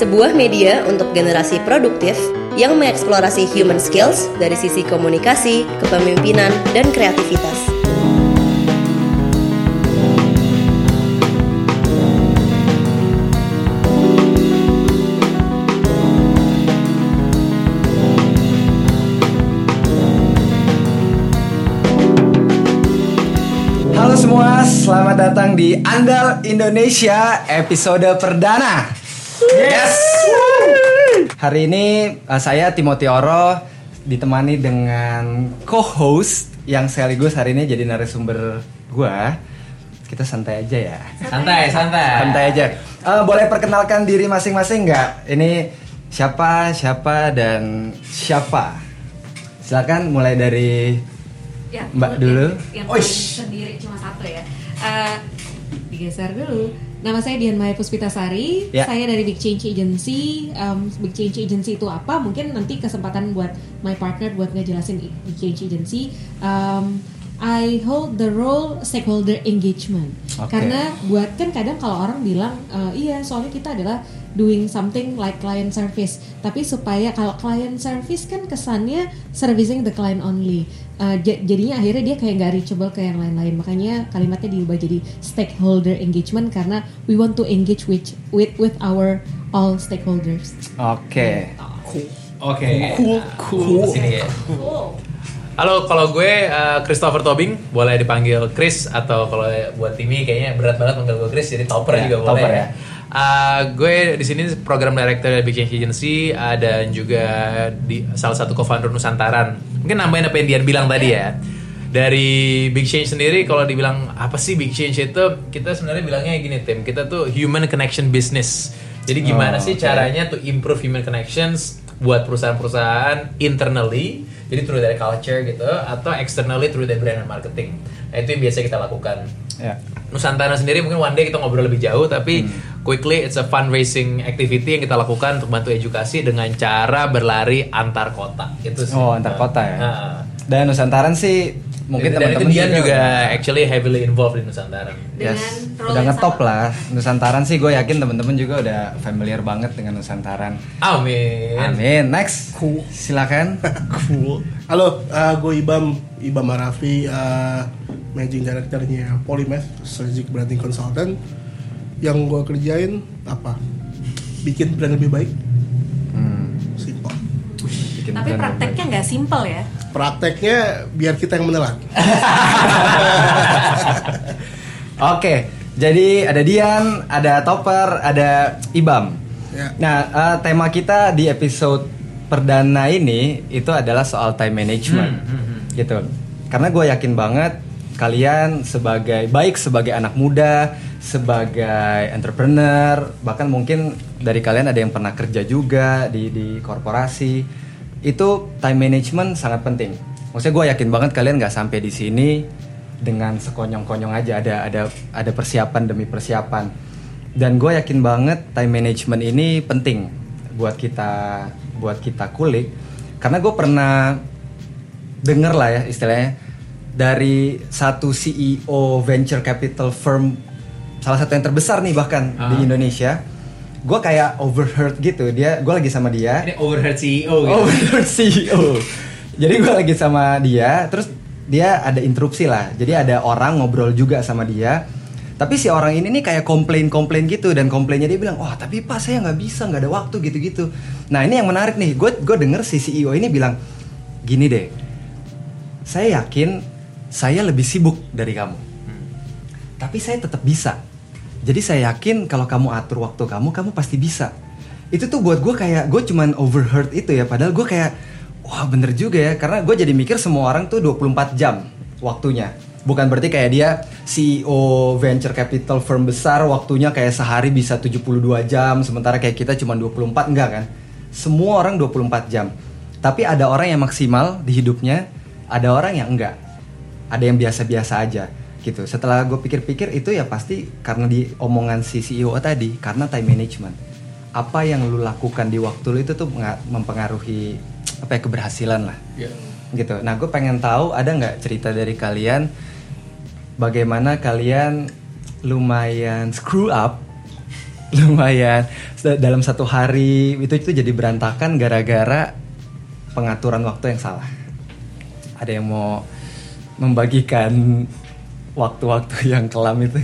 Sebuah media untuk generasi produktif yang mengeksplorasi human skills dari sisi komunikasi, kepemimpinan, dan kreativitas. Selamat datang di Andal Indonesia episode perdana. Yes. Hari ini uh, saya Timothy Oro ditemani dengan co-host yang sekaligus hari ini jadi narasumber gua. Kita santai aja ya. Santai, santai. Santai aja. Uh, boleh perkenalkan diri masing-masing nggak? Ini siapa, siapa dan siapa? Silakan mulai dari Ya, Mbak yang- dulu. Yang paling sendiri cuma satu ya. Eh, digeser dulu. Nama saya Dian Maya Puspitasari. Ya. Saya dari Big Change Agency. Um, Big Change Agency itu apa? Mungkin nanti kesempatan buat my partner buat ngejelasin Big Change Agency. Um, I hold the role stakeholder engagement. Oke. Karena buat kan kadang kalau orang bilang "Eh, iya soalnya kita adalah doing something like client service. Tapi supaya kalau client service kan kesannya servicing the client only. Uh, ja- jadinya akhirnya dia kayak nggak reachable ke yang lain-lain. Makanya kalimatnya diubah jadi stakeholder engagement karena we want to engage with with with our all stakeholders. Oke. Oke. Cool, cool. Sini ya. Halo, kalau gue uh, Christopher Tobing, boleh dipanggil Chris atau kalau buat Timmy kayaknya berat banget manggil gue Chris, jadi Topper Ya, juga boleh. Topper ya. Uh, gue di sini program director dari Big Change Agency uh, dan juga di salah satu co-founder Nusantaran. Mungkin nambahin apa yang Dian bilang tadi ya. Dari Big Change sendiri kalau dibilang apa sih Big Change itu kita sebenarnya bilangnya gini tim kita tuh human connection business. Jadi gimana Oh, sih oke. caranya to improve human connections buat perusahaan-perusahaan internally jadi through dari culture gitu atau externally through dari brand and marketing. Nah itu yang biasa kita lakukan. Ya. Nusantara sendiri mungkin one day kita ngobrol lebih jauh tapi Hmm. quickly it's a fundraising activity yang kita lakukan untuk bantu edukasi dengan cara berlari antar kota itu sih. Oh, antar kota ya. Nah, Dan Nusantaran sih mungkin teman-teman Dian juga actually heavily involved di Nusantara. Yes, udah ngetop sama. lah. Nusantaran sih gue yakin teman-teman juga udah familiar banget dengan Nusantaran. Amin. Amin. Next, silakan. cool. Halo, uh, gue Ibam, Ibam Arafi, uh, managing directornya Polymath, strategic branding consultant. Yang gue kerjain apa? Bikin brand lebih baik, Hmm, simple. bikin Tapi prakteknya nggak simple ya. Prakteknya biar kita yang menelan. Oke, jadi ada Dian, ada Topper, ada Ibam. Ya. Nah, eh, tema kita di episode perdana ini itu adalah soal time management, gitu. Karena gue yakin banget kalian sebagai baik sebagai anak muda, sebagai entrepreneur, bahkan mungkin dari kalian ada yang pernah kerja juga di di korporasi, itu time management sangat penting. Maksudnya gue yakin banget kalian nggak sampai di sini dengan sekonyong-konyong aja ada ada ada persiapan demi persiapan dan gue yakin banget time management ini penting buat kita buat kita kulik karena gue pernah denger lah ya istilahnya dari satu CEO venture capital firm salah satu yang terbesar nih bahkan di Ah. Indonesia gue kayak overheard gitu dia gue lagi sama dia Ini overheard CEO gitu. Oh bener CEO. Jadi gue lagi sama dia, terus dia ada interupsi lah. Jadi ada orang ngobrol juga sama dia. Tapi si orang ini nih kayak komplain-komplain gitu dan komplainnya dia bilang, wah tapi pak saya nggak bisa nggak ada waktu gitu-gitu. Nah ini yang menarik nih, gue gue denger si CEO ini bilang, gini deh, saya yakin saya lebih sibuk dari kamu, tapi saya tetap bisa. Jadi saya yakin kalau kamu atur waktu kamu, kamu pasti bisa. Itu tuh buat gue kayak gue cuman overheard itu ya, padahal gue kayak wah bener juga ya, karena gue jadi mikir semua orang tuh 24 jam waktunya. Bukan berarti kayak dia CEO venture capital firm besar waktunya kayak sehari bisa 72 jam, sementara kayak kita cuma 24 enggak kan? Semua orang 24 jam. Tapi ada orang yang maksimal di hidupnya, ada orang yang enggak ada yang biasa-biasa aja gitu. Setelah gue pikir-pikir itu ya pasti karena di omongan si CEO tadi karena time management. Apa yang lu lakukan di waktu lu itu tuh mempengaruhi apa ya keberhasilan lah. Ya. gitu. Nah, gue pengen tahu ada nggak cerita dari kalian bagaimana kalian lumayan screw up, lumayan dalam satu hari itu itu jadi berantakan gara-gara pengaturan waktu yang salah. Ada yang mau membagikan waktu-waktu yang kelam itu?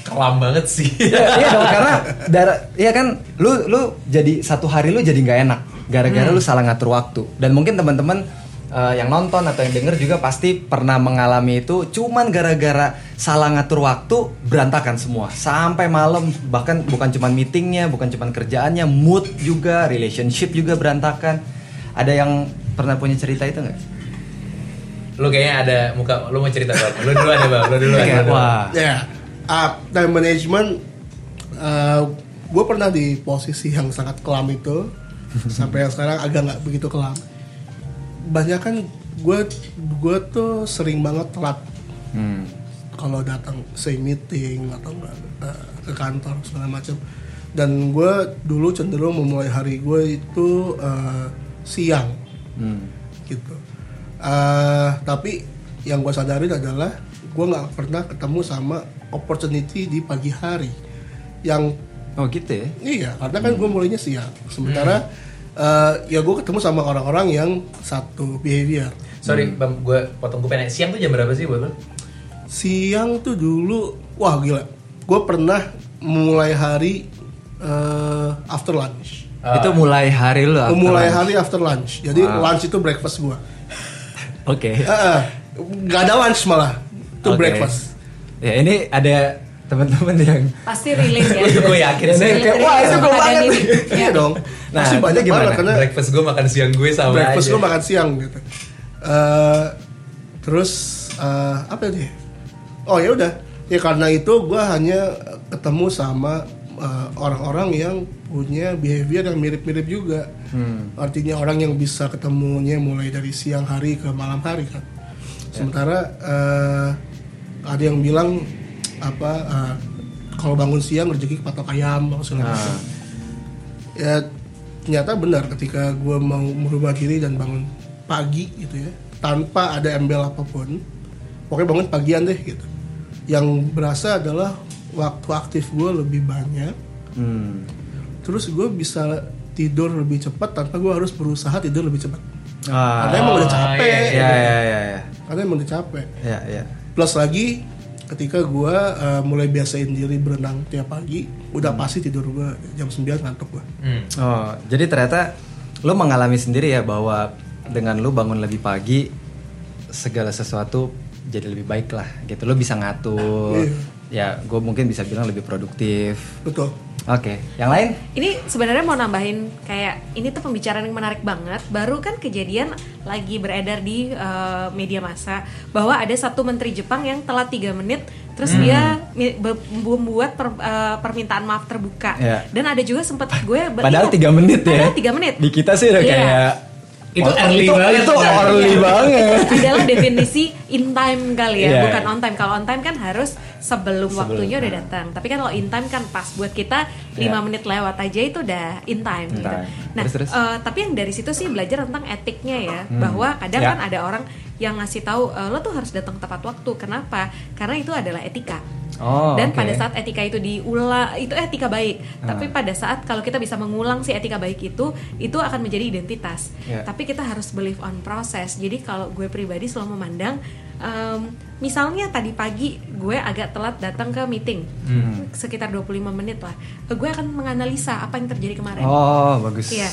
Kelam banget sih. Iya iya dong karena darah iya kan lu lu jadi satu hari lu jadi nggak enak gara-gara lu salah ngatur waktu dan mungkin teman-teman eh, yang nonton atau yang denger juga pasti pernah mengalami itu cuman gara-gara salah ngatur waktu berantakan semua sampai malam bahkan bukan cuman meetingnya bukan cuman kerjaannya mood juga relationship juga berantakan ada yang pernah punya cerita itu nggak? Lu kayaknya ada muka lu mau cerita bang lu dulu ada bang lu dulu ada wah Ya, uh, time management gue pernah di posisi yang sangat kelam itu sampai yang sekarang agak nggak begitu kelam. Banyak kan gue gue tuh sering banget telat Hmm. kalau datang say meeting atau enggak uh, ke kantor segala macam. Dan gue dulu cenderung memulai hari gue itu uh, siang Hmm. gitu. Eh, tapi yang gue sadarin adalah gue nggak pernah ketemu sama opportunity di pagi hari. Yang Oh gitu ya? iya, karena kan gue mulainya siang. Sementara eh, ya gue ketemu sama orang-orang yang satu behavior. sorry bang gue potong gue pengen siang tuh jam berapa sih buat lu Siang tuh dulu, wah gila. Gue pernah mulai hari eh, after lunch. Ah. Itu mulai hari after Memulai lunch? hari after lunch. Jadi Wow. lunch itu breakfast gue. Oke. Gak ada lunch malah, itu Oke. breakfast. Ya ini ada teman-teman yang Pasti relate ya. gue yakin Ini sih kayak, wah itu gue banget nih. nih. Iya dong. Nah, Pasti itu banyak gimana? banget karena breakfast gue makan siang gue sama breakfast aja gue makan siang gitu. Eh, terus eh, apa dia? Oh ya udah. Ya karena itu gue hanya ketemu sama eh, orang-orang yang punya behavior yang mirip-mirip juga. Hmm. Artinya orang yang bisa ketemunya mulai dari siang hari ke malam hari kan. Sementara eh, ada yang bilang apa eh, kalau bangun siang rezeki kepatok ayam macam. Nah. Ya ternyata benar ketika gue mau merubah diri dan bangun pagi gitu ya tanpa ada embel apa pun pokoknya bangun pagian deh gitu yang berasa adalah waktu aktif gue lebih banyak Hmm. terus gue bisa tidur lebih cepat tanpa gue harus berusaha tidur lebih cepat Ah. karena emang udah Oh, capek iya, Ya ya ya ya. karena emang udah capek Ya ya. plus lagi ketika gue uh, mulai biasain diri berenang tiap pagi udah pasti tidur gue jam 9 ngantuk gue Hmm. Oh, jadi ternyata lu mengalami sendiri ya bahwa dengan lu bangun lebih pagi segala sesuatu jadi lebih baik lah gitu. Lu bisa ngatur. Ya, gue mungkin bisa bilang lebih produktif. betul Oke, yang lain? Ini sebenarnya mau nambahin kayak ini tuh pembicaraan yang menarik banget. Baru kan kejadian lagi beredar di uh, media massa bahwa ada satu menteri Jepang yang telat 3 menit terus Hmm. dia membuat per- uh, permintaan maaf terbuka. Ya. Dan ada juga sempat gue Padahal iya, tiga menit ya. Padahal 3 menit. Di kita sih udah Iya. kayak Itu early itu, banget. Itu early banget. adalah definisi in time kali ya, Iya. bukan on time. Kalau on time kan harus sebelum, Sebelum, waktunya udah datang. Tapi kan kalau in time kan pas buat kita 5 Iya. menit lewat aja itu udah in time. In gitu. time. Nah, Terus, terus? eh, tapi yang dari situ sih belajar tentang etiknya ya, Hmm. bahwa kadang Ya. kan ada orang yang ngasih tahu "Eh, lo tuh harus datang tepat waktu. Kenapa? Karena itu adalah etika. Oh, Dan oke. pada saat etika itu diulang, itu etika baik. Ah. Tapi pada saat kalau kita bisa mengulang si etika baik itu, itu akan menjadi identitas. Ya. Tapi kita harus believe on process. Jadi kalau gue pribadi selalu memandang, em, misalnya tadi pagi gue agak telat datang ke meeting, Hmm. sekitar 25 menit lah. Gue akan menganalisa apa yang terjadi kemarin. Oh, bagus. Iya,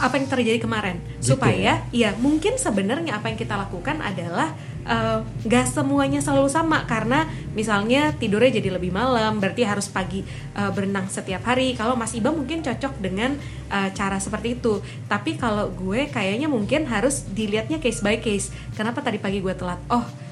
apa yang terjadi kemarin Gitu supaya ya mungkin sebenarnya apa yang kita lakukan adalah eh, nggak semuanya selalu sama karena misalnya tidurnya jadi lebih malam berarti harus pagi eh, berenang setiap hari. Kalau Mas Iba mungkin cocok dengan eh, cara seperti itu. Tapi kalau gue kayaknya mungkin harus dilihatnya case by case. Kenapa tadi pagi gue telat? Oh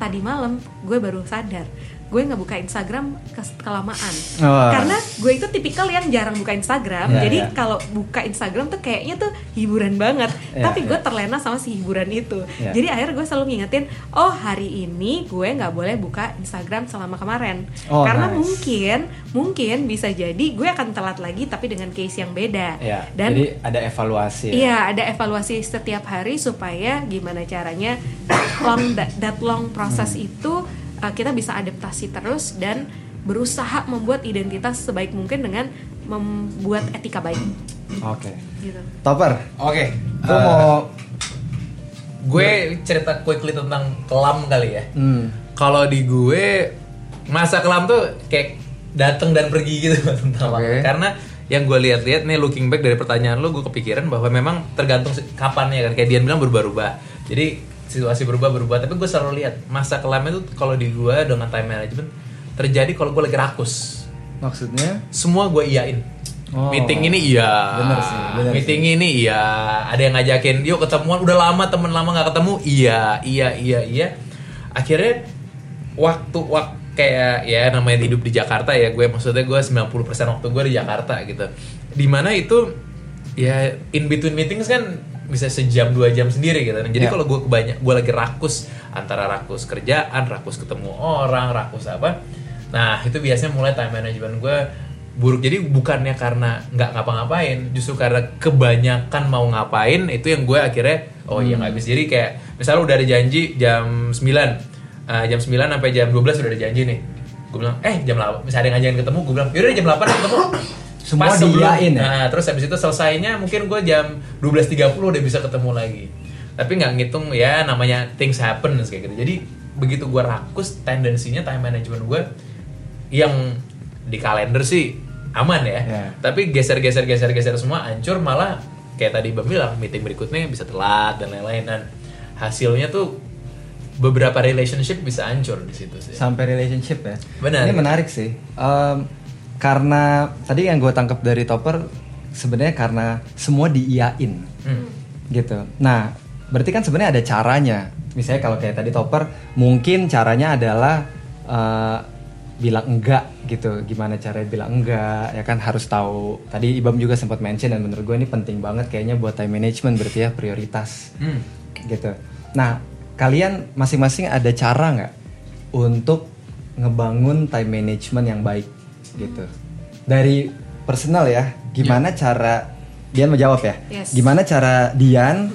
tadi malam gue baru sadar gue nggak buka Instagram ke- kelamaan Wah. karena gue itu tipikal yang jarang buka Instagram Iya, jadi iya. kalau buka Instagram tuh kayaknya tuh hiburan banget Iya, tapi gue iya. terlena sama si hiburan itu Iya. jadi akhirnya gue selalu ngingetin oh hari ini gue nggak boleh buka Instagram selama kemarin Oh, karena nice. mungkin mungkin bisa jadi gue akan telat lagi tapi dengan case yang beda Ya, dan jadi ada evaluasi. ya. Iya, ada evaluasi setiap hari supaya gimana caranya long that, that long proses Hmm. itu uh, kita bisa adaptasi terus dan berusaha membuat identitas sebaik mungkin dengan membuat etika baik Oke. gitu. Topper, Oke, gue eh, mau gue cerita quickly tentang kelam kali ya. hmm, Kalau di gue masa kelam tuh kayak datang dan pergi gitu tentang waktu. Karena yang gue lihat-lihat nih looking back dari pertanyaan lo gue kepikiran bahwa memang tergantung kapannya kan kayak Dian bilang berubah-ubah. Jadi situasi berubah-berubah tapi gue selalu lihat masa kelam itu kalau di gue dengan time management terjadi kalau gue lagi rakus. maksudnya Semua gue iyain. Oh. Meeting ini iya. Bener sih, bener Meeting ini iya. Ada yang ngajakin, yuk ketemuan. Udah lama temen lama nggak ketemu. Iya, iya, iya, iya. Akhirnya waktu waktu kayak ya namanya hidup di Jakarta ya gue maksudnya gue 90% waktu gue di Jakarta gitu. Di mana itu ya in between meetings kan bisa sejam dua jam sendiri gitu. Jadi Ya. kalau gue kebanyak gue lagi rakus antara rakus kerjaan, rakus ketemu orang, rakus apa. Nah itu biasanya mulai time management gue buruk. Jadi bukannya karena nggak ngapa-ngapain, justru karena kebanyakan mau ngapain itu yang gue akhirnya oh iya nggak bisa. Jadi kayak misalnya udah ada janji jam 9 Uh, jam 9 sampai jam 12 udah ada janji nih. Gue bilang, eh jam 8, misalnya ada yang ngajakin ketemu, gue bilang, yaudah jam 8 ketemu. Semua Pas sebelum- diiyain ya? Nah, terus habis itu selesainya mungkin gue jam 12.30 udah bisa ketemu lagi. Tapi nggak ngitung ya namanya things happen kayak gitu. Jadi begitu gue rakus, tendensinya time management gue yang di kalender sih aman ya. Ya. Tapi geser-geser geser-geser semua hancur malah kayak tadi Bang bilang meeting berikutnya bisa telat dan lain-lain dan hasilnya tuh beberapa relationship bisa hancur di situ sih. sampai relationship ya. Benar. Ini menarik sih. Em, karena tadi yang gue tangkap dari Topper sebenarnya karena semua diiyain Hmm. gitu. Nah, berarti kan sebenarnya ada caranya. Misalnya kalau kayak tadi Topper, mungkin caranya adalah eh, bilang enggak gitu. Gimana caranya bilang enggak? Ya kan harus tahu. Tadi Ibam juga sempat mention dan menurut gue ini penting banget kayaknya buat time management berarti ya prioritas Hmm. gitu. Nah, kalian masing-masing ada cara nggak untuk ngebangun time management yang baik gitu? Dari personal ya, gimana cara Dian menjawab ya? Yes. Gimana cara Dian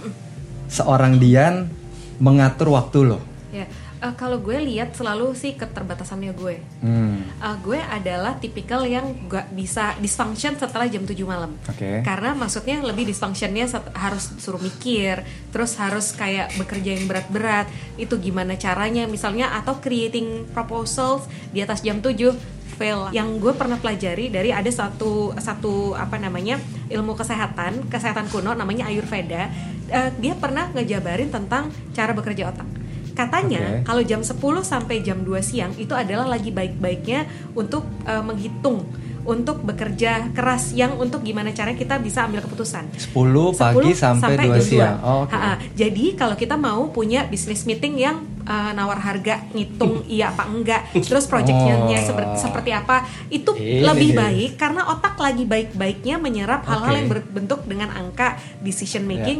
seorang Dian mengatur waktu lo? Ya, eh, kalau gue lihat selalu sih keterbatasannya gue. Hmm. Uh, gue adalah tipikal yang gak bisa dysfunction setelah jam 7 malam. Oke. Karena maksudnya lebih dysfunctionnya harus suruh mikir, terus harus kayak bekerja yang berat-berat. Itu gimana caranya misalnya atau creating proposals di atas jam 7 fail. Yang gue pernah pelajari dari ada satu satu apa namanya ilmu kesehatan, kesehatan kuno namanya Ayurveda. Uh, dia pernah ngejabarin tentang cara bekerja otak. Katanya Oke. kalau jam 10 sampai jam 2 siang itu adalah lagi baik-baiknya untuk uh, menghitung untuk bekerja keras yang untuk gimana caranya kita bisa ambil keputusan. 10 pagi 10 sampai, 2 jam siang. 2. Oh, oke. Ha-ha. Jadi kalau kita mau punya bisnis meeting yang uh, nawar harga, ngitung iya apa enggak, terus projectnya Oh. seperti, seperti apa, itu Ini lebih dia. baik karena otak lagi baik-baiknya menyerap hal-hal Oke. yang berbentuk dengan angka decision Ya. making.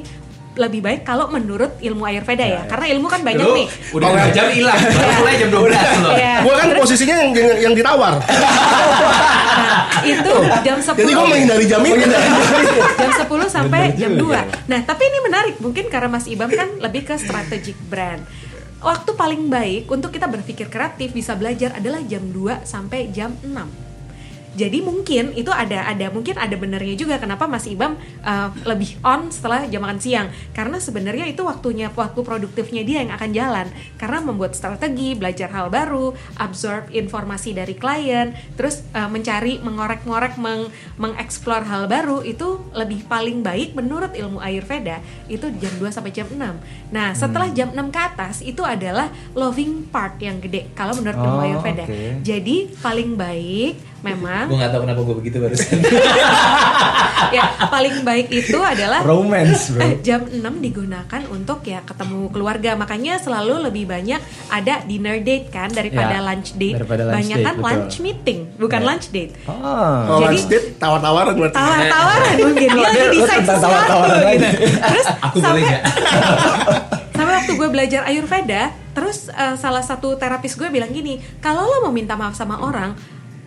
Lebih baik kalau menurut ilmu Ayurveda Ya, ya, ya. karena ilmu kan banyak Dulu nih. udah dua jam hilang, mulai jam 12 loh. Iya. Gue kan posisinya yang, yang, yang ditawar. Nah, itu jam 10 Jadi gue menghindari jam itu. jam 10 sampai jam juga. 2 Nah tapi ini menarik Mungkin karena Mas Ibam kan lebih ke strategic brand Waktu paling baik untuk kita berpikir kreatif Bisa belajar adalah jam 2 sampai jam 6 jadi mungkin itu ada ada mungkin ada benernya juga kenapa Mas Ibam uh, lebih on setelah jam makan siang. Karena sebenarnya itu waktunya waktu produktifnya dia yang akan jalan. Karena membuat strategi belajar hal baru absorb informasi dari klien terus uh, mencari mengorek-ngorek meng mengeksplor hal baru itu lebih paling baik menurut ilmu Ayurveda itu jam 2 sampai jam 6 nah setelah jam 6 ke atas itu adalah loving part yang gede kalau menurut ilmu Oh, Ayurveda. oke. jadi paling baik memang Gue gak tau kenapa gue begitu barusan. ya paling baik itu adalah Romance, bro. eh, jam 6 digunakan untuk ya ketemu keluarga. Makanya selalu lebih banyak ada dinner date kan daripada Ya, lunch date. daripada lunch banyak date, kan lunch meeting, bukan Ya. lunch date. Oh. Oh, Jadi- lunch date tawar-tawaran berarti. Tawar-tawaran mungkin dia lagi desain sesuatu tawar-tawaran gitu. Terus Aku boleh sampai nggak? sampai waktu gue belajar Ayurveda, terus eh, salah satu terapis gue bilang gini, kalau lo mau minta maaf sama orang,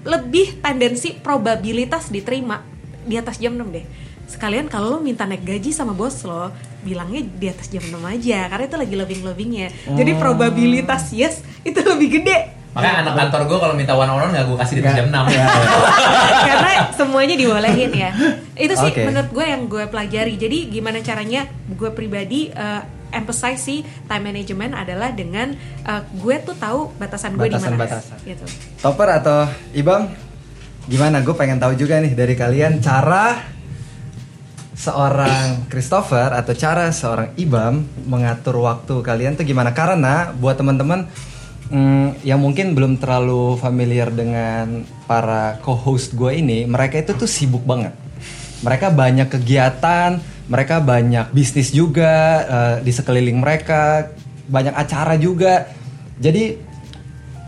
lebih tendensi probabilitas diterima di atas jam 6 deh. Sekalian kalau lo minta naik gaji sama bos lo, bilangnya di atas jam 6 aja, karena itu lagi loving-lovingnya. Jadi Oh. probabilitas yes itu lebih gede. Makanya anak kantor gue kalau minta one on one gak gue kasih di atas jam 6 Ya, ya. karena semuanya dibolehin ya itu sih Oke. menurut gue yang gue pelajari jadi gimana caranya gue pribadi eh, emphasize sih time management adalah dengan eh, gue tuh tahu batasan gue di mana Batasan-batasan. gitu Topper atau Ibam? Gimana? Gue pengen tahu juga nih dari kalian cara seorang Christopher atau cara seorang Ibam mengatur waktu kalian tuh gimana? Karena buat teman-teman mm, yang mungkin belum terlalu familiar dengan para co-host gue ini, mereka itu tuh sibuk banget. Mereka banyak kegiatan, mereka banyak bisnis juga eh, di sekeliling mereka, banyak acara juga. Jadi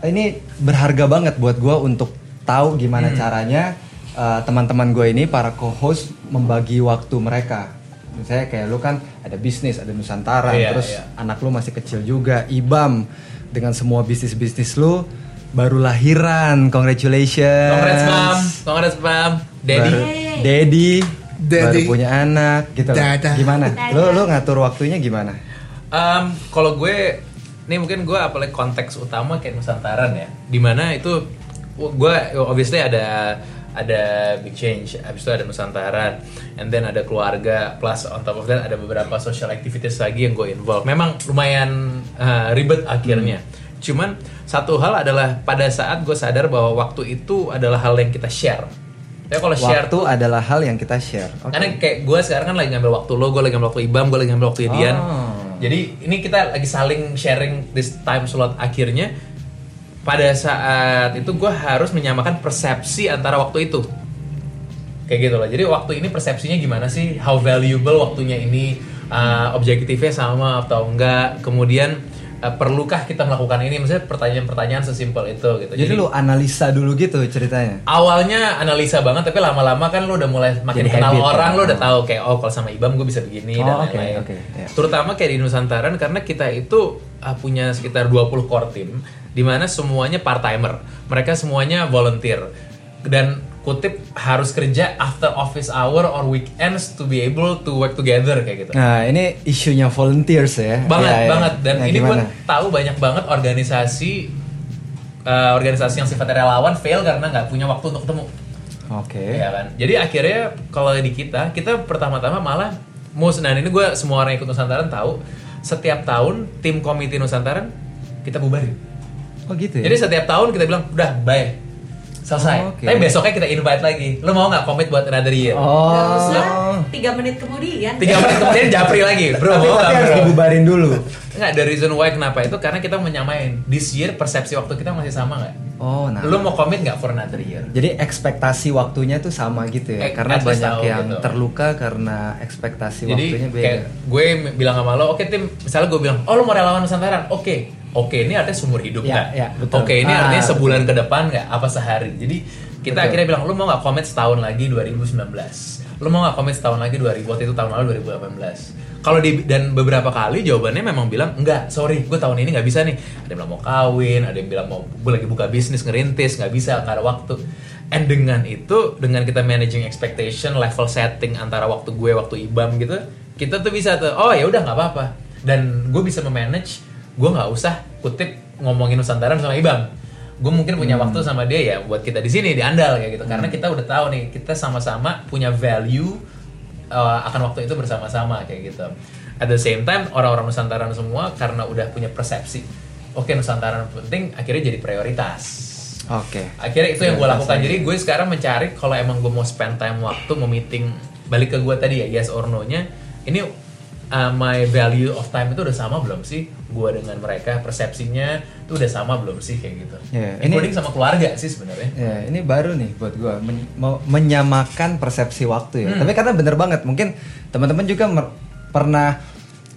ini berharga banget buat gue untuk tahu gimana caranya uh, teman-teman gue ini para co-host membagi waktu mereka. Misalnya kayak lu kan ada bisnis, ada Nusantara, Iya, terus iya. anak lu masih kecil juga, Ibam dengan semua bisnis-bisnis lu baru lahiran, congratulations. Congrats Bam, congrats Bam, Daddy. Baru- Daddy, baru Daddy. punya anak gitu loh. Gimana? Lu lu ngatur waktunya gimana? Um, kalau gue, nih mungkin gue apalagi konteks utama kayak Nusantaran ya, di mana itu gue obviously ada ada big change, habis itu ada Nusantaran, and then ada keluarga, plus on top of that ada beberapa social activities lagi yang gue involve. Memang lumayan uh, ribet akhirnya. Cuman satu hal adalah pada saat gue sadar bahwa waktu itu adalah hal yang kita share. Tapi kalau share Waktu tuh adalah hal yang kita share. Oke. karena kayak gue sekarang kan lagi ngambil waktu lo, gue lagi ngambil waktu Ibam, gue lagi ngambil waktu Dian. Oh. Jadi ini kita lagi saling sharing this time slot akhirnya. Pada saat itu gue harus menyamakan persepsi antara waktu itu. Kayak gitu loh. Jadi waktu ini persepsinya gimana sih? How valuable waktunya ini? Uh, objektifnya sama atau enggak? Kemudian uh, perlukah kita melakukan ini? Maksudnya pertanyaan-pertanyaan sesimpel itu gitu. Jadi, lu analisa dulu gitu ceritanya. awalnya analisa banget tapi lama-lama kan lu udah mulai makin Jadi kenal habit, orang ya. lu udah tahu kayak oh kalau sama Ibam gue bisa begini Oh, dan lain-lain. oke, ya. Terutama kayak di Nusantaran karena kita itu uh, punya sekitar 20 core team di mana semuanya part timer. Mereka semuanya volunteer dan kutip harus kerja after office hour or weekends to be able to work together kayak gitu. Nah, ini isunya volunteers ya. banget Ya, ya. banget dan Nah, ini gue tahu banyak banget organisasi uh, organisasi yang sifatnya relawan fail karena nggak punya waktu untuk ketemu. Oke. Iya kan. Jadi akhirnya kalau di kita, kita pertama-tama malah mus. Nah ini gue semua orang yang ikut Nusantaran tahu. Setiap tahun tim komite Nusantaran kita bubarin. Oh gitu ya. Jadi setiap tahun kita bilang udah bye selesai. Oh, oke. Tapi besoknya kita invite lagi. Lo mau nggak komit buat another year? oh. Gak usah tiga menit kemudian Tiga menit kemudian japri lagi, bro. Tapi, tapi harus bro? dibubarin dulu. Nggak, the reason why kenapa itu karena kita menyamain. This year persepsi waktu kita masih sama nggak? Oh, nah. Lo mau komit nggak for another year? Jadi ekspektasi waktunya tuh sama gitu ya. Eh, karena at least banyak tahu yang gitu. terluka karena ekspektasi Jadi waktunya beda. kayak gue bilang sama lo, oke tim, misalnya gue bilang, oh lo mau relawan Nusantara, oke, oke ini artinya seumur hidup Ya, nggak? ya, betul. Oke ini Ah, artinya betul. sebulan ke depan nggak? Apa sehari? Jadi kita Betul. akhirnya bilang, lo mau nggak komit setahun lagi 2019? Lo mau nggak komit setahun lagi 2000? Waktu itu tahun lalu 2018. Kalau di dan beberapa kali jawabannya memang bilang enggak, sorry, gue tahun ini nggak bisa nih. Ada yang bilang mau kawin, ada yang bilang mau gue lagi buka bisnis ngerintis, nggak bisa nggak ada waktu. And dengan itu, dengan kita managing expectation, level setting antara waktu gue, waktu ibam gitu, kita tuh bisa tuh, oh ya udah nggak apa-apa. Dan gue bisa memanage, gue nggak usah kutip ngomongin Nusantaran sama ibam. Gue mungkin punya Hmm. waktu sama dia ya buat kita di sini di Andal kayak gitu, karena kita udah tahu nih kita sama-sama punya value uh, akan waktu itu bersama-sama kayak gitu. At the same time orang-orang Nusantara semua karena udah punya persepsi, oke Nusantara penting, akhirnya jadi prioritas. Oke. Akhirnya itu yang gue lakukan. Jadi gue sekarang mencari kalau emang gue mau spend time waktu mau meeting balik ke gue tadi ya yes or no nya. Ini uh, my value of time itu udah sama belum sih? Gua dengan mereka persepsinya itu udah sama belum sih kayak gitu. Ya, ini- sama keluarga sih sebenarnya. Ya, ini baru nih buat gua men- mau menyamakan persepsi waktu ya. Tapi karena bener banget, mungkin teman-teman juga pernah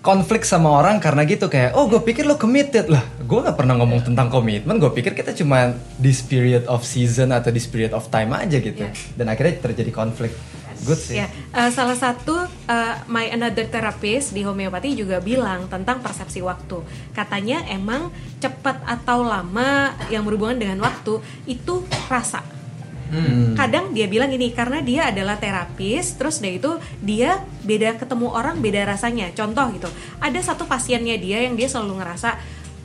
konflik sama orang karena gitu kayak, oh gue pikir lo committed lah. Gue nggak pernah ngomong tentang komitmen. Gue pikir kita cuma this period of season atau this period of time aja gitu. Ya. Dan akhirnya terjadi konflik. Good sih. Ya, eh, salah satu eh, my another therapist di homeopati juga bilang tentang persepsi waktu. Katanya emang cepat atau lama yang berhubungan dengan waktu itu rasa. Kadang dia bilang ini karena dia adalah terapis, terus dia itu dia beda ketemu orang beda rasanya. Contoh gitu, ada satu pasiennya dia yang dia selalu ngerasa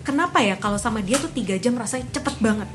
kenapa ya kalau sama dia tuh tiga jam rasanya cepet banget.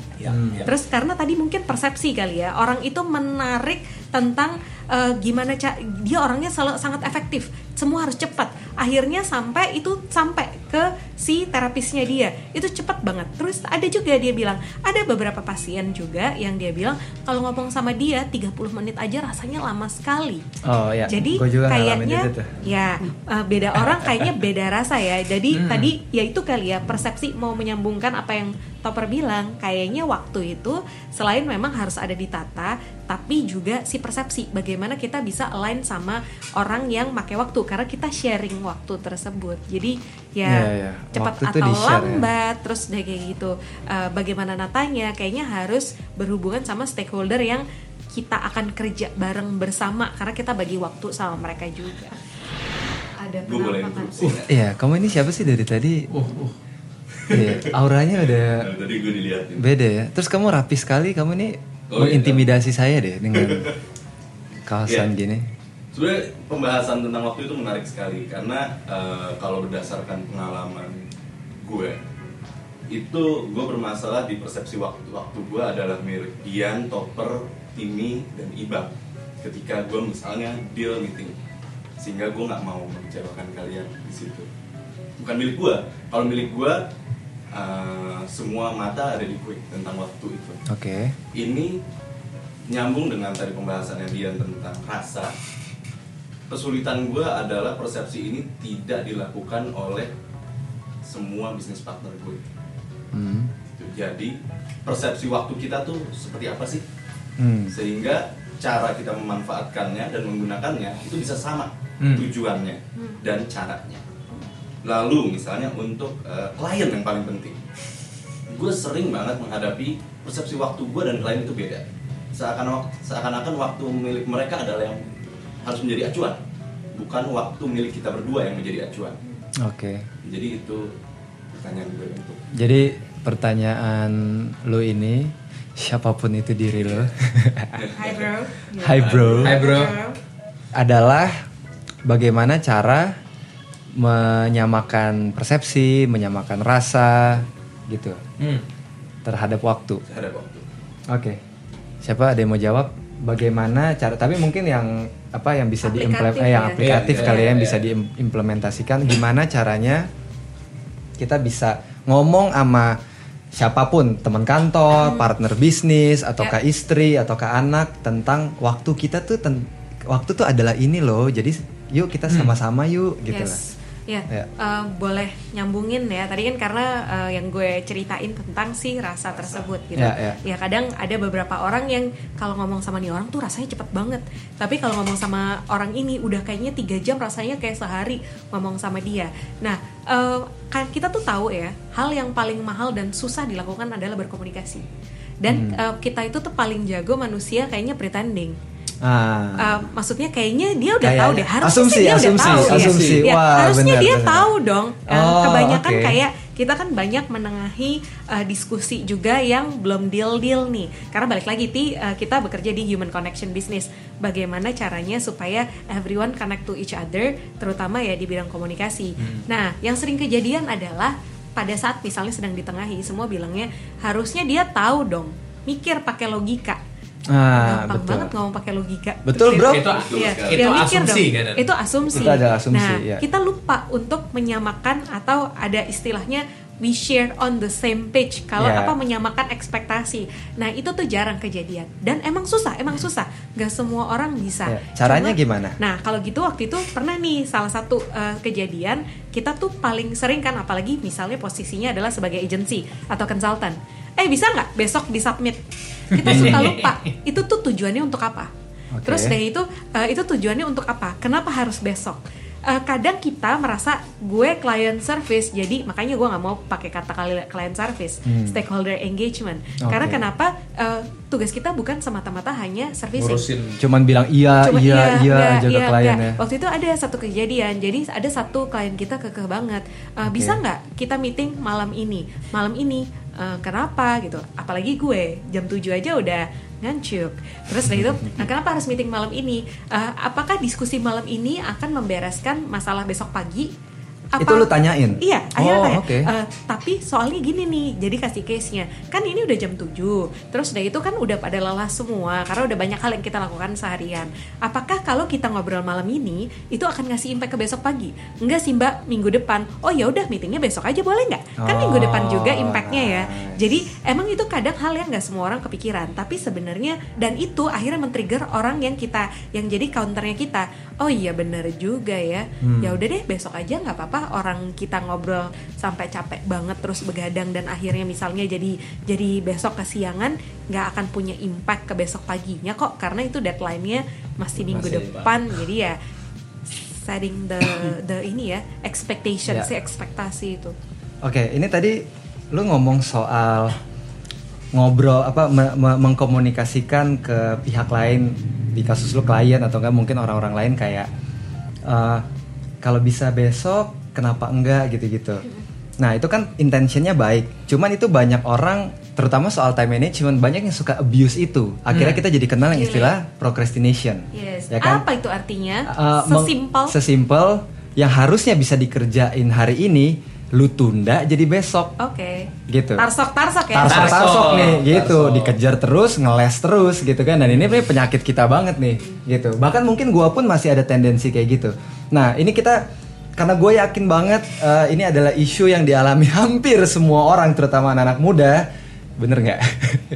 Terus karena tadi mungkin persepsi kali ya orang itu menarik tentang eh, gimana ca- dia orangnya selalu sangat efektif, semua harus cepat. Akhirnya sampai itu sampai ke si terapisnya dia itu cepat banget. Terus ada juga dia bilang ada beberapa pasien juga yang dia bilang kalau ngomong sama dia 30 menit aja rasanya lama sekali. Oh ya. Jadi kayaknya ya uh, beda orang kayaknya beda rasa ya. Jadi tadi ya itu kali ya persepsi mau menyambungkan apa yang Topper bilang kayaknya waktu itu selain memang harus ada ditata tapi juga si persepsi bagaimana kita bisa align sama orang yang pakai waktu karena kita sharing waktu tersebut. Jadi ya Iya, iya. cepat Waktu atau ya. lambat terus deh kayak gitu. Uh, bagaimana natanya kayaknya harus berhubungan sama stakeholder yang kita akan kerja bareng bersama karena kita bagi waktu sama mereka juga. Ada penampakan. nggak? Iya, kamu ini siapa sih dari tadi? Uh, uh. Iya, auranya udah Nah, tadi gue dilihatin. beda ya. Terus kamu rapi sekali, kamu ini Oh, iya. mengintimidasi saya deh dengan kawasan Iya. gini. Sebenarnya pembahasan tentang waktu itu menarik sekali karena eh, kalau berdasarkan pengalaman gue itu gue bermasalah di persepsi waktu waktu gue adalah milik Dian, Topper, Timi dan Ibang ketika gue misalnya deal meeting sehingga gue nggak mau mengecewakan kalian di situ bukan milik gue kalau milik gue eh, semua mata ada di gue tentang waktu itu Oke. ini nyambung dengan tadi pembahasannya Dian tentang rasa kesulitan gue adalah persepsi ini tidak dilakukan oleh semua bisnis partner gue Hmm. Gitu. jadi persepsi waktu kita tuh seperti apa sih Hmm. sehingga cara kita memanfaatkannya dan menggunakannya itu bisa sama Hmm. tujuannya dan caranya lalu misalnya untuk eh, klien yang paling penting gue sering banget menghadapi persepsi waktu gue dan klien itu beda seakan seakan-akan waktu milik mereka adalah yang harus menjadi acuan bukan waktu milik kita berdua yang menjadi acuan Oke. jadi itu pertanyaan gue untuk Jadi pertanyaan lo ini siapa pun itu diri lo Hi bro. Hai bro Hai bro. adalah bagaimana cara menyamakan persepsi, menyamakan rasa gitu Hmm. terhadap waktu. terhadap waktu Oke. Siapa ada yang mau jawab? Bagaimana cara? Tapi mungkin yang apa yang bisa Aplikatif diimplementasikan, eh, yang ya. aplikatif Iya, kali iya, ya, yang iya. bisa diimplementasikan. Gimana caranya kita bisa ngomong sama siapa pun, teman kantor, partner bisnis, ataukah Ya. istri, ataukah anak tentang waktu kita tuh ten- waktu tuh adalah ini loh. Jadi yuk kita sama-sama yuk gitu lah. Yes. Ya, Ya. eh, boleh nyambungin ya. Tadi kan karena eh, yang gue ceritain tentang si rasa tersebut gitu. Ya, ya. kadang ada beberapa orang yang kalau ngomong sama nih orang tuh rasanya cepet banget. Tapi kalau ngomong sama orang ini udah kayaknya tiga jam rasanya kayak sehari ngomong sama dia. Nah, eh, kan kita tuh tahu ya hal yang paling mahal dan susah dilakukan adalah berkomunikasi. Dan Hmm. eh, kita itu tuh paling jago manusia kayaknya pretending. Ah. Uh, maksudnya kayaknya dia udah Kayaknya. tahu deh harusnya Asumsi, dia asumsi, udah tahu ya. asumsi. Ya, Wah, harusnya benar, dia benar. tahu dong Uh, Oh, kebanyakan oke. kayak kita kan banyak menengahi uh, diskusi juga yang belum deal deal nih karena balik lagi ti uh, kita bekerja di human connection business bagaimana caranya supaya everyone connect to each other terutama ya di bidang komunikasi Hmm. nah yang sering kejadian adalah pada saat misalnya sedang ditengahi semua bilangnya harusnya dia tahu dong mikir pakai logika Ah, gampang betul. banget ngomong pakai logika Betul, Terus bro. Itu, Iya, itu mikir asumsi dong. kan? Itu asumsi. Itu adalah asumsi, Nah, ya. kita lupa untuk menyamakan atau ada istilahnya we share on the same page kalau Yeah. apa menyamakan ekspektasi nah itu tuh jarang kejadian dan emang susah emang susah nggak semua orang bisa Ya, caranya Cuma- gimana? nah kalau gitu waktu itu pernah nih salah satu uh, kejadian kita tuh paling sering kan apalagi misalnya posisinya adalah sebagai agency atau konsultan eh bisa nggak besok disubmit kita suka lupa itu tuh tujuannya untuk apa Oke. terus dari itu uh, itu tujuannya untuk apa kenapa harus besok Uh, kadang kita merasa gue client service jadi makanya gue nggak mau pakai kata kali- client service Hmm. stakeholder engagement karena Oke. kenapa Uh, tugas kita bukan semata-mata hanya servicing ngurusin Cuman bilang iya, Cuma iya, iya, enggak, aja ke iya, klien enggak. ya. Waktu itu ada satu kejadian, jadi ada satu klien kita kekeh banget. Uh, Oke. Bisa nggak kita meeting malam ini? Malam ini uh, kenapa gitu? Apalagi gue jam 7 aja udah ngancuk. Terus itu, nah, kenapa harus meeting malam ini? Uh, apakah diskusi malam ini akan membereskan masalah besok pagi? Itu lu tanyain? Iya, akhirnya Oh, tanya. oke. "Eh, tapi soalnya gini nih, jadi kasih case-nya. Kan ini udah jam 7. Terus udah itu kan udah pada lelah semua karena udah banyak hal yang kita lakukan seharian. Apakah kalau kita ngobrol malam ini itu akan ngasih impact ke besok pagi? Enggak sih, Mbak, minggu depan. Oh ya udah meetingnya besok aja boleh nggak? Kan minggu depan juga Oh, impactnya ya. nice. Jadi emang itu kadang hal yang nggak semua orang kepikiran, tapi sebenarnya dan itu akhirnya men-trigger orang yang kita yang jadi counternya kita. Oh iya bener juga ya. Hmm. Ya udah deh besok aja nggak apa-apa orang kita ngobrol sampai capek banget terus begadang dan akhirnya misalnya jadi jadi besok kesiangan nggak akan punya impact ke besok paginya kok karena itu deadline-nya masih minggu Masih depan jadi ya setting the the ini ya expectation Ya. si ekspektasi itu. Oke, ini tadi lu ngomong soal ngobrol apa me- me- mengkomunikasikan ke pihak lain di kasus lu klien atau enggak mungkin orang-orang lain kayak eh, kalau bisa besok kenapa enggak gitu-gitu. Nah itu kan intentionnya baik, cuman itu banyak orang terutama soal time management banyak yang suka abuse itu. Akhirnya kita jadi kenal yang istilah procrastination. Yes. Ya kan? Apa itu artinya? Uh, Sesimpel. sesimpel yang harusnya bisa dikerjain hari ini lu tunda jadi besok Oke. gitu Tarsok tarsok ya. tarsok tarsok Tarsok. nih gitu Tarsok. dikejar terus ngeles terus gitu kan dan ini penyakit kita banget nih gitu bahkan mungkin gua pun masih ada tendensi kayak gitu nah ini kita karena gue yakin banget eh, ini adalah isu yang dialami hampir semua orang terutama anak-anak muda bener nggak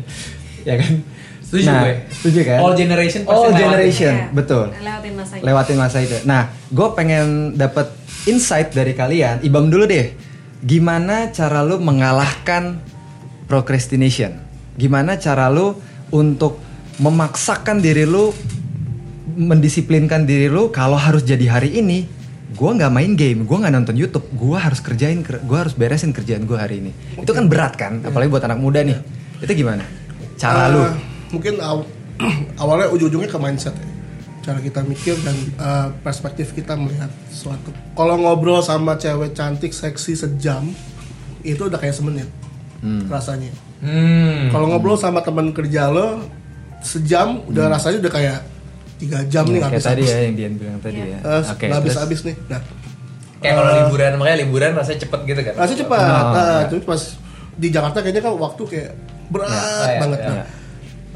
ya kan Setuju nah, gue. setuju kan All generation pasti all lewatin. generation Iya. betul Lewatin masanya. lewatin masa itu. Nah, gue pengen dapet insight dari kalian. Ibam dulu deh, gimana cara lu mengalahkan procrastination? Gimana cara lu untuk memaksakan diri lu, mendisiplinkan diri lu kalau harus jadi hari ini? Gue nggak main game, gue nggak nonton YouTube, gue harus kerjain, gue harus beresin kerjaan gue hari ini. Itu kan berat kan, apalagi buat anak muda nih. Itu gimana? Cara Eh, lu? mungkin aw- awalnya ujung-ujungnya ke mindset ya cara kita mikir dan eh, perspektif kita melihat sesuatu kalau ngobrol sama cewek cantik seksi sejam itu udah kayak semenit rasanya Hmm. kalau ngobrol sama teman kerja lo sejam udah rasanya udah kayak tiga jam nih Hmm. Kayak habis tadi habis ya yang Dian bilang tadi ya. Oke, habis terus? habis nih nah Kayak kalau liburan makanya liburan rasanya cepet gitu kan. rasanya cepat Oh, nah, ya. terus pas di Jakarta kayaknya kan waktu kayak berat Ya, ya, banget ya. Nah,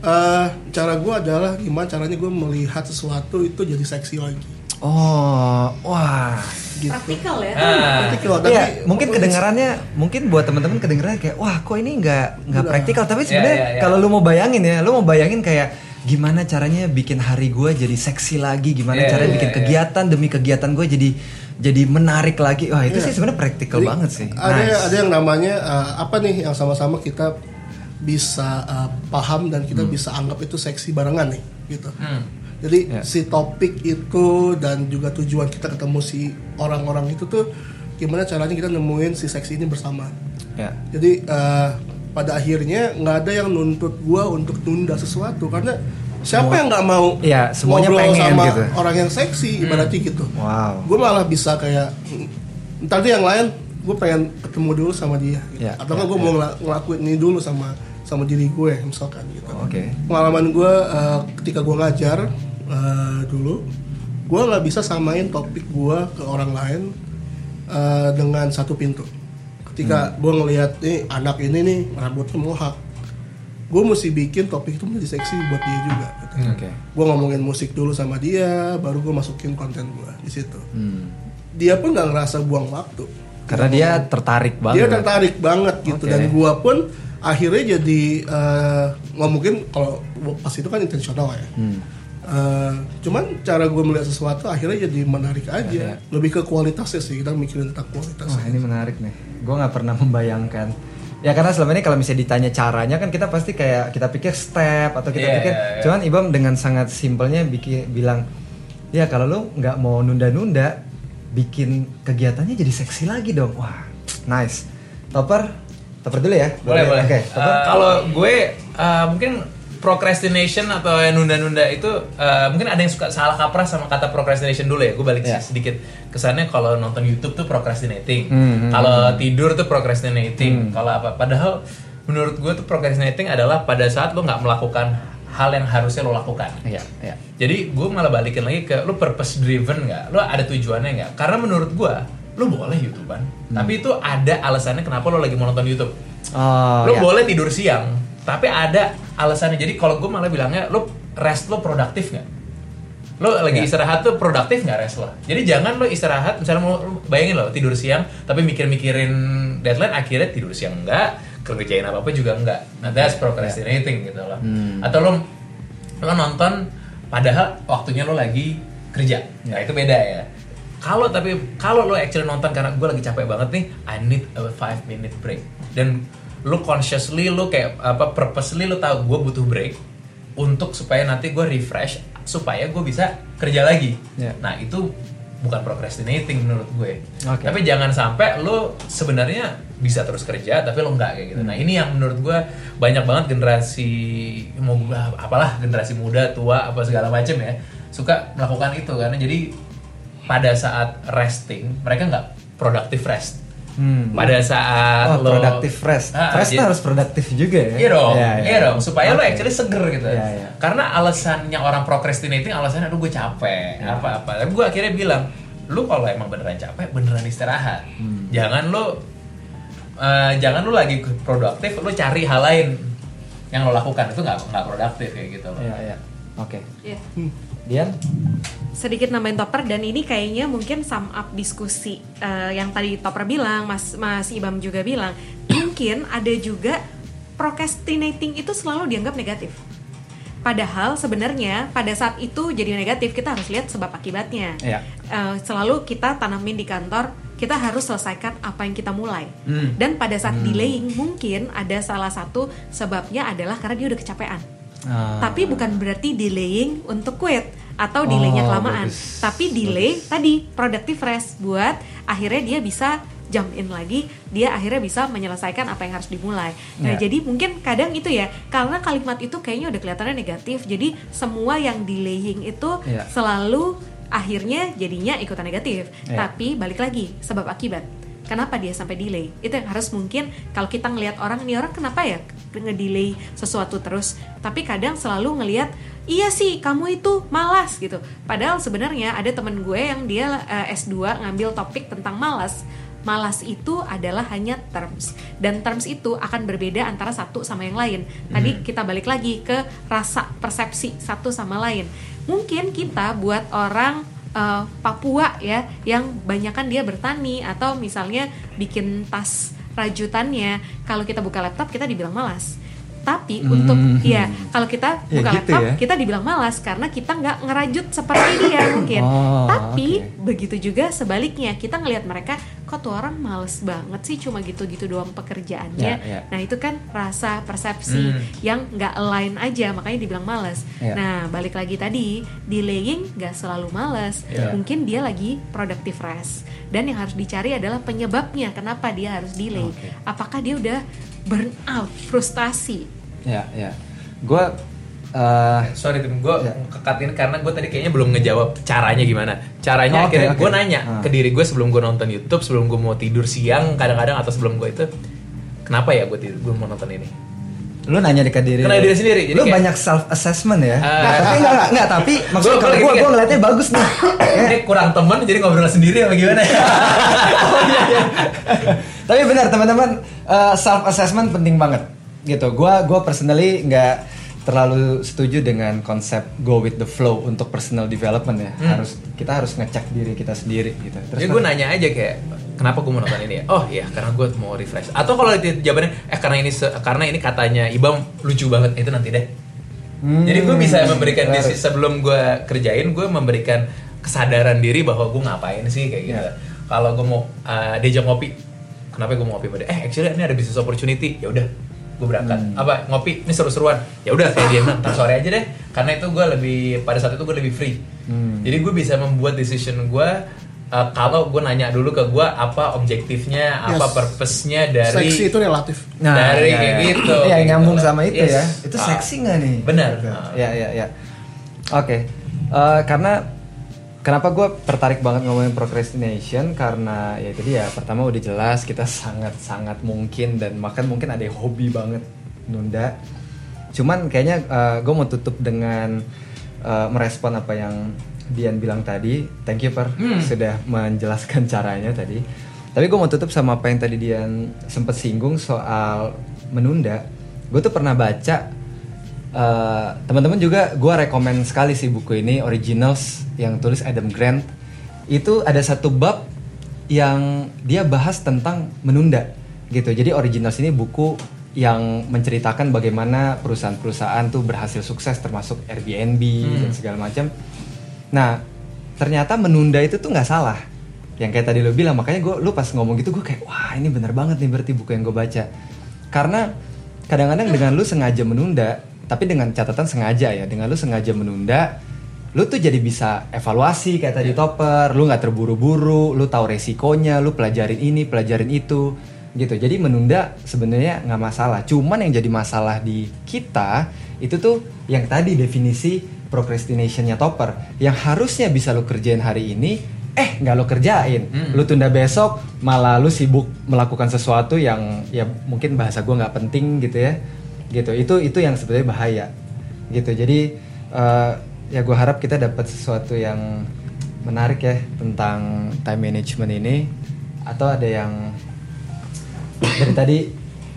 eh, cara gue adalah gimana caranya gue melihat sesuatu itu jadi seksi lagi Oh, wah. gitu Praktikal ya. Ah. Praktikal, tapi Iya, mungkin kedengarannya, mungkin buat teman-teman kedengarannya kayak, wah, kok ini nggak nggak praktikal. Tapi Iya, sebenarnya iya, iya. kalau lu mau bayangin ya, lu mau bayangin kayak gimana caranya bikin hari gue jadi seksi lagi, gimana Iya, caranya iya, bikin iya. kegiatan demi kegiatan gue jadi jadi menarik lagi. Wah, itu Iya. sih sebenarnya praktikal banget sih. Ada Nice. ada yang namanya eh, apa nih yang sama-sama kita bisa eh, paham dan kita bisa anggap itu seksi barengan nih gitu. Hmm. Jadi Ya. si topik itu dan juga tujuan kita ketemu si orang-orang itu tuh gimana caranya kita nemuin si seksi ini bersama. Ya. Jadi eh, pada akhirnya nggak ada yang nuntut gua untuk tunda sesuatu karena siapa Semua- yang nggak mau Iya, semuanya ngobrol pengen sama gitu. orang yang seksi ibaratnya gitu. Wow. Gue malah bisa kayak dia yang lain gue pengen ketemu dulu sama dia gitu. Ya, atau nggak ya, gue ya. mau ngela- ngelakuin ini dulu sama sama diri gue misalkan gitu. Oke. Pengalaman gue eh, ketika gue ngajar eh, dulu, gue nggak bisa samain topik gue ke orang lain eh, dengan satu pintu. Ketika gue ngelihat nih anak ini nih rambutnya mohak, gue mesti bikin topik itu menjadi seksi buat dia juga. Gitu. Oke. Gue ngomongin musik dulu sama dia, baru gue masukin konten gue di situ. Hmm. Dia pun nggak ngerasa buang waktu Karena dia tertarik banget. dia tertarik banget gitu Oke. dan gua pun akhirnya jadi eh, nggak mungkin kalau pas itu kan intensional ya Hmm. Eh, cuman cara gue melihat sesuatu akhirnya jadi menarik aja lebih ke kualitasnya sih kita mikirin tentang kualitas Wah ini menarik nih. Gue nggak pernah membayangkan. Ya karena selama ini kalau misalnya ditanya caranya kan kita pasti kayak kita pikir step atau kita Iya, pikir. iya, iya. Cuman Ibam dengan sangat simpelnya bikin bilang ya kalau lu nggak mau nunda-nunda bikin kegiatannya jadi seksi lagi dong. Wah nice. Topper, topper dulu ya. boleh boleh Oke. Eh, Topper. kalau gue eh, mungkin procrastination atau yang nunda-nunda itu eh, mungkin ada yang suka salah kaprah sama kata procrastination dulu ya gue balik Ya. sedikit kesannya kalau nonton YouTube tuh procrastinating hmm, kalau tidur tuh procrastinating Hmm. kalau apa padahal menurut gue tuh procrastinating adalah pada saat lo nggak melakukan hal yang harusnya lo lakukan Iya, iya. jadi gue malah balikin lagi ke lo purpose driven nggak lo ada tujuannya nggak karena menurut gue lo boleh youtuber tapi itu ada alasannya kenapa lo lagi mau nonton YouTube. Oh, lo ya. boleh tidur siang tapi ada alasannya. Jadi kalau gue malah bilangnya lo rest lo produktif nggak? Lo lagi Ya. istirahat tuh produktif nggak rest lo jadi jangan lo istirahat misalnya mau lo bayangin lo tidur siang tapi mikir-mikirin deadline akhirnya tidur siang enggak kerjain apa apa juga enggak nah that's procrastinating gitu loh. Hmm. atau lo lo nonton padahal waktunya lo lagi kerja. Nah itu beda ya kalau tapi kalau lo actually nonton karena gue lagi capek banget nih I need a five minute break. Dan lo consciously lo kayak apa purposely lo tahu gue butuh break untuk supaya nanti gue refresh supaya gue bisa kerja lagi. Ya. nah itu bukan procrastinating menurut gue. Oke. tapi jangan sampai lo sebenarnya bisa terus kerja tapi lo enggak kayak gitu. Nah ini yang menurut gue banyak banget generasi mau apalah generasi muda tua apa segala macam ya suka melakukan itu. Karena jadi pada saat resting mereka nggak productive rest Hmm. pada saat Oh, lo produktif fresh. Ah, jadi- harus produktif juga ya. Iya dong, Iya, iya, iya. dong. Supaya lo Oke. actually seger gitu. Iya, iya. Karena alasannya orang procrastinating alasannya aduh gue capek, Iya. apa-apa. Tapi gue akhirnya bilang, lu kalau emang beneran capek, beneran istirahat. Hmm. Jangan lo eh, jangan lo lagi produktif, lo cari hal lain yang lo lakukan itu nggak nggak produktif kayak gitu. Iya, iya. Oke. Iya. Dian? Sedikit nambahin topper dan ini kayaknya mungkin sum up diskusi eh, yang tadi topper bilang mas mas Ibam juga bilang mungkin ada juga procrastinating itu selalu dianggap negatif. Padahal sebenarnya pada saat itu jadi negatif kita harus lihat sebab akibatnya. Iya. Eh, selalu kita tanamin di kantor kita harus selesaikan apa yang kita mulai. Hmm. dan pada saat delaying mungkin ada salah satu sebabnya adalah karena dia udah kecapean Ah. tapi bukan berarti delaying untuk quit atau delaynya Oh, kelamaan. bagus. Tapi delay tadi productive rest buat akhirnya dia bisa jump in lagi, dia akhirnya bisa menyelesaikan apa yang harus dimulai. Nah, Ya. jadi mungkin kadang itu ya, karena kalimat itu kayaknya udah kelihatannya negatif. Jadi semua yang delaying itu Ya. selalu akhirnya jadinya ikutan negatif. Ya. Tapi balik lagi sebab akibat. Kenapa dia sampai delay? Itu yang harus mungkin kalau kita ngelihat orang nih orang kenapa ya ngedelay sesuatu terus. Tapi kadang selalu ngelihat iya sih kamu itu malas gitu. Padahal sebenarnya ada temen gue yang dia eh, S2 ngambil topik tentang malas. Malas itu adalah hanya terms dan terms itu akan berbeda antara satu sama yang lain. Tadi kita balik lagi ke rasa persepsi satu sama lain. Mungkin kita buat orang eh, Papua ya yang banyakan dia bertani atau misalnya bikin tas rajutannya kalau kita buka laptop kita dibilang malas tapi untuk ya kalau kita Ya buka gitu laptop ya. kita dibilang malas karena kita nggak ngerajut seperti dia mungkin Oh, tapi oke. begitu juga sebaliknya kita ngelihat mereka kok tuh orang males banget sih cuma gitu-gitu doang pekerjaannya Ya, ya. nah itu kan rasa persepsi Hmm. yang nggak align aja makanya dibilang males Ya. nah balik lagi tadi delaying nggak selalu males Ya. mungkin dia lagi productive rest dan yang harus dicari adalah penyebabnya kenapa dia harus delay Oke. apakah dia udah burn out frustasi Ya, ya. Gue eh Sorry tim, gue Ya. kekatin karena gue tadi kayaknya belum ngejawab caranya gimana. Caranya Oh, akhirnya oke. gue nanya Ah. ke diri gue sebelum gue nonton YouTube, sebelum gue mau tidur siang, kadang-kadang atau sebelum gue itu, kenapa ya gue tidur, gue mau nonton ini? lu nanya ke diri Kenal lu. diri sendiri, jadi lu kayak- banyak self assessment ya Ah. Nah, tapi enggak enggak, enggak tapi maksudnya kalau gue gue ngeliatnya bagus nih Ini kurang temen jadi ngobrol sendiri apa gimana ya? oh iya iya tapi benar teman-teman self assessment penting banget gitu gue gue personally nggak terlalu setuju dengan konsep go with the flow untuk personal development ya. Harus kita harus ngecek diri kita sendiri gitu. Terus ya gue nanya aja kayak kenapa gue mau nonton ini ya? Oh iya karena gue mau refresh. Atau kalau di- jawabannya eh karena ini karena ini katanya Ibam lucu banget itu nanti deh. Hmm, Jadi gue bisa memberikan disi sebelum gue kerjain gue memberikan kesadaran diri bahwa gue ngapain sih kayak gitu. Ya. Kalau gue mau uh, diajak ngopi, kenapa gue mau ngopi dia? Eh actually ini ada business opportunity, ya udah gue berangkat. Hmm. Apa ngopi ini seru-seruan? Ya udah kayak dia bilang, "Ntar sore aja deh. Karena itu gue lebih pada saat itu gue lebih free. Hmm. Jadi gue bisa membuat decision gue uh, kalau gue nanya dulu ke gue apa objektifnya, apa Yes. purpose-nya dari Seksi itu relatif. dari ya, kayak ya. gitu. Iya, kayak nyambung gitu. sama itu Yes. ya. Itu seksi nggak nih? Benar. Ah. Ya, ya, ya. Oke. Eh, karena kenapa gue tertarik banget ngomongin procrastination karena ya tadi ya pertama udah jelas kita sangat sangat mungkin dan bahkan mungkin ada yang hobi banget nunda. Cuman kayaknya gue mau tutup dengan eh, merespon apa yang Dian bilang tadi. Thank you Per Hmm. sudah menjelaskan caranya tadi. Tapi gue mau tutup sama apa yang tadi Dian sempat singgung soal menunda. Gue tuh pernah baca eh, teman-teman juga gue rekomend sekali sih buku ini originals yang tulis Adam Grant. Itu ada satu bab yang dia bahas tentang menunda gitu. Jadi originals ini buku yang menceritakan bagaimana perusahaan-perusahaan tuh berhasil sukses termasuk Airbnb dan segala macam. Nah, ternyata menunda itu tuh nggak salah. Yang kayak tadi lo bilang, makanya gue, lu pas ngomong gitu gue kayak, wah ini bener banget nih berarti buku yang gue baca. Karena kadang-kadang dengan lu sengaja menunda, tapi dengan catatan sengaja ya, dengan lu sengaja menunda, lu tuh jadi bisa evaluasi kayak tadi topper, lu nggak terburu-buru, lu tahu resikonya, lu pelajarin ini, pelajarin itu, gitu. Jadi menunda sebenarnya nggak masalah. Cuman yang jadi masalah di kita itu tuh yang tadi definisi procrastinationnya topper, yang harusnya bisa lu kerjain hari ini, eh nggak lo kerjain, lu tunda besok, malah lu sibuk melakukan sesuatu yang ya mungkin bahasa gua nggak penting gitu ya, gitu. Itu itu yang sebenarnya bahaya, gitu. Jadi eh, ya gue harap kita dapat sesuatu yang menarik ya tentang time management ini atau ada yang dari tadi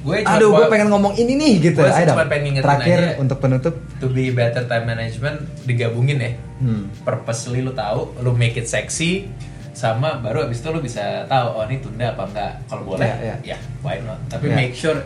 Gue aduh gue pengen ngomong ini nih gitu Gue Ayo cuma pengen terakhir aja. untuk penutup To be better time management digabungin ya. Hmm. Purposely lu tahu, lu make it sexy sama baru abis itu lu bisa tahu oh ini tunda apa enggak. Kalau boleh Ya, ya. ya why not. Tapi Ya. make sure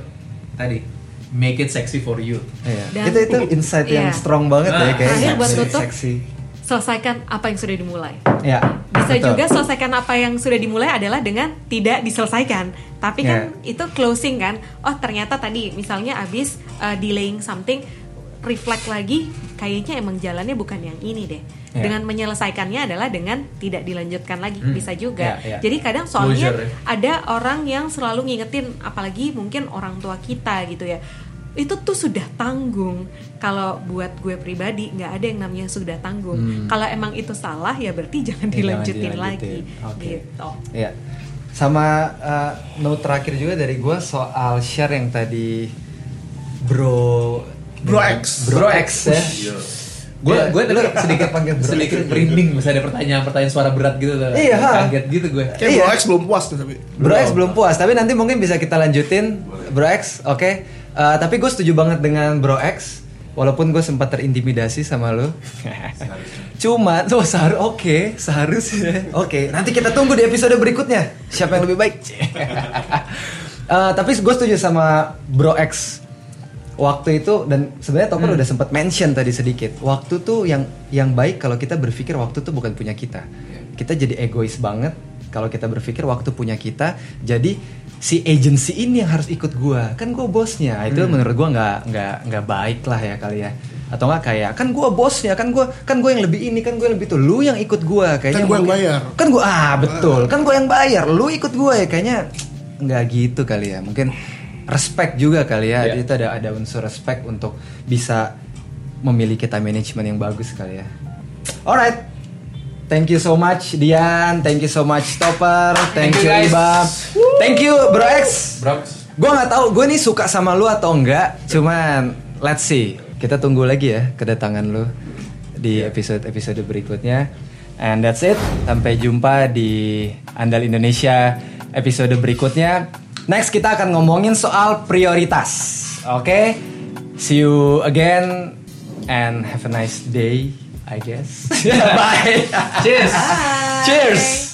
tadi make it sexy for you. Iya. Dan- itu itu insight yang Iya. strong banget ya Nah, kayak terakhir buat tutup. seksi selesaikan apa yang sudah dimulai. ya Bisa betul. juga selesaikan apa yang sudah dimulai adalah dengan tidak diselesaikan. Tapi kan itu closing kan. Oh ternyata tadi misalnya abis uh, delaying something, reflect lagi, kayaknya emang jalannya bukan yang ini deh. Ya. Dengan menyelesaikannya adalah dengan tidak dilanjutkan lagi, Hmm. bisa juga. Ya, ya. Jadi kadang soalnya Closure ya. ada orang yang selalu ngingetin, apalagi mungkin orang tua kita gitu ya. Itu tuh sudah tanggung. Kalau buat gue pribadi nggak ada yang namanya sudah tanggung. Hmm. Kalau emang itu salah ya berarti jangan Ya, dilanjutin, jangan lagi. dilanjutin. Oke. Gitu. Ya. Sama uh, note terakhir juga dari gue soal share yang tadi Bro Bro X. Bro X ya. Gue Ya, gue tadi sedikit panggil bro. sedikit merinding bisa ada pertanyaan-pertanyaan suara berat gitu tuh. Iya, ha. Kaget gitu gue. Kayak Iya. Bro X belum puas tuh tapi. Bro X belum puas, tapi nanti mungkin bisa kita lanjutin Bro X, oke? Uh, tapi gue setuju banget dengan Bro X, walaupun gue sempat terintimidasi sama lo. Cuma, tuh seharus oke, seharusnya oke. Nanti kita tunggu di episode berikutnya. Siapa yang lebih baik? Uh, tapi gue setuju sama Bro X. Waktu itu dan sebenarnya Topper udah sempat mention tadi sedikit. Waktu tuh yang yang baik kalau kita berpikir waktu tuh bukan punya kita. Kita jadi egois banget kalau kita berpikir waktu punya kita. Jadi si agency ini yang harus ikut gua. Kan gua bosnya. Itu menurut gua nggak nggak nggak baik lah ya kali ya. Atau nggak kayak kan gua bosnya, kan gua kan gua yang lebih ini, kan gua yang lebih tuh. Lu yang ikut gua kayaknya. Kan gua yang bayar. Kan gua ah betul. Kan gua yang bayar. Lu ikut gua ya kayaknya nggak gitu kali ya. Mungkin respect juga kali ya. Iya. Itu ada ada unsur respect untuk bisa memiliki time management yang bagus kali ya. Alright. Thank you so much Dian, thank you so much Topper, thank, Thank you. Ibam, thank you Bro X. Bro, Gue nggak tahu, gue nih suka sama lu atau enggak, cuman let's see. Kita tunggu lagi ya kedatangan lu di episode-episode berikutnya. And that's it. Sampai jumpa di Andal Indonesia episode berikutnya. Next kita akan ngomongin soal prioritas. Oke? See you again and have a nice day, I guess. Bye. Cheers. Cheers.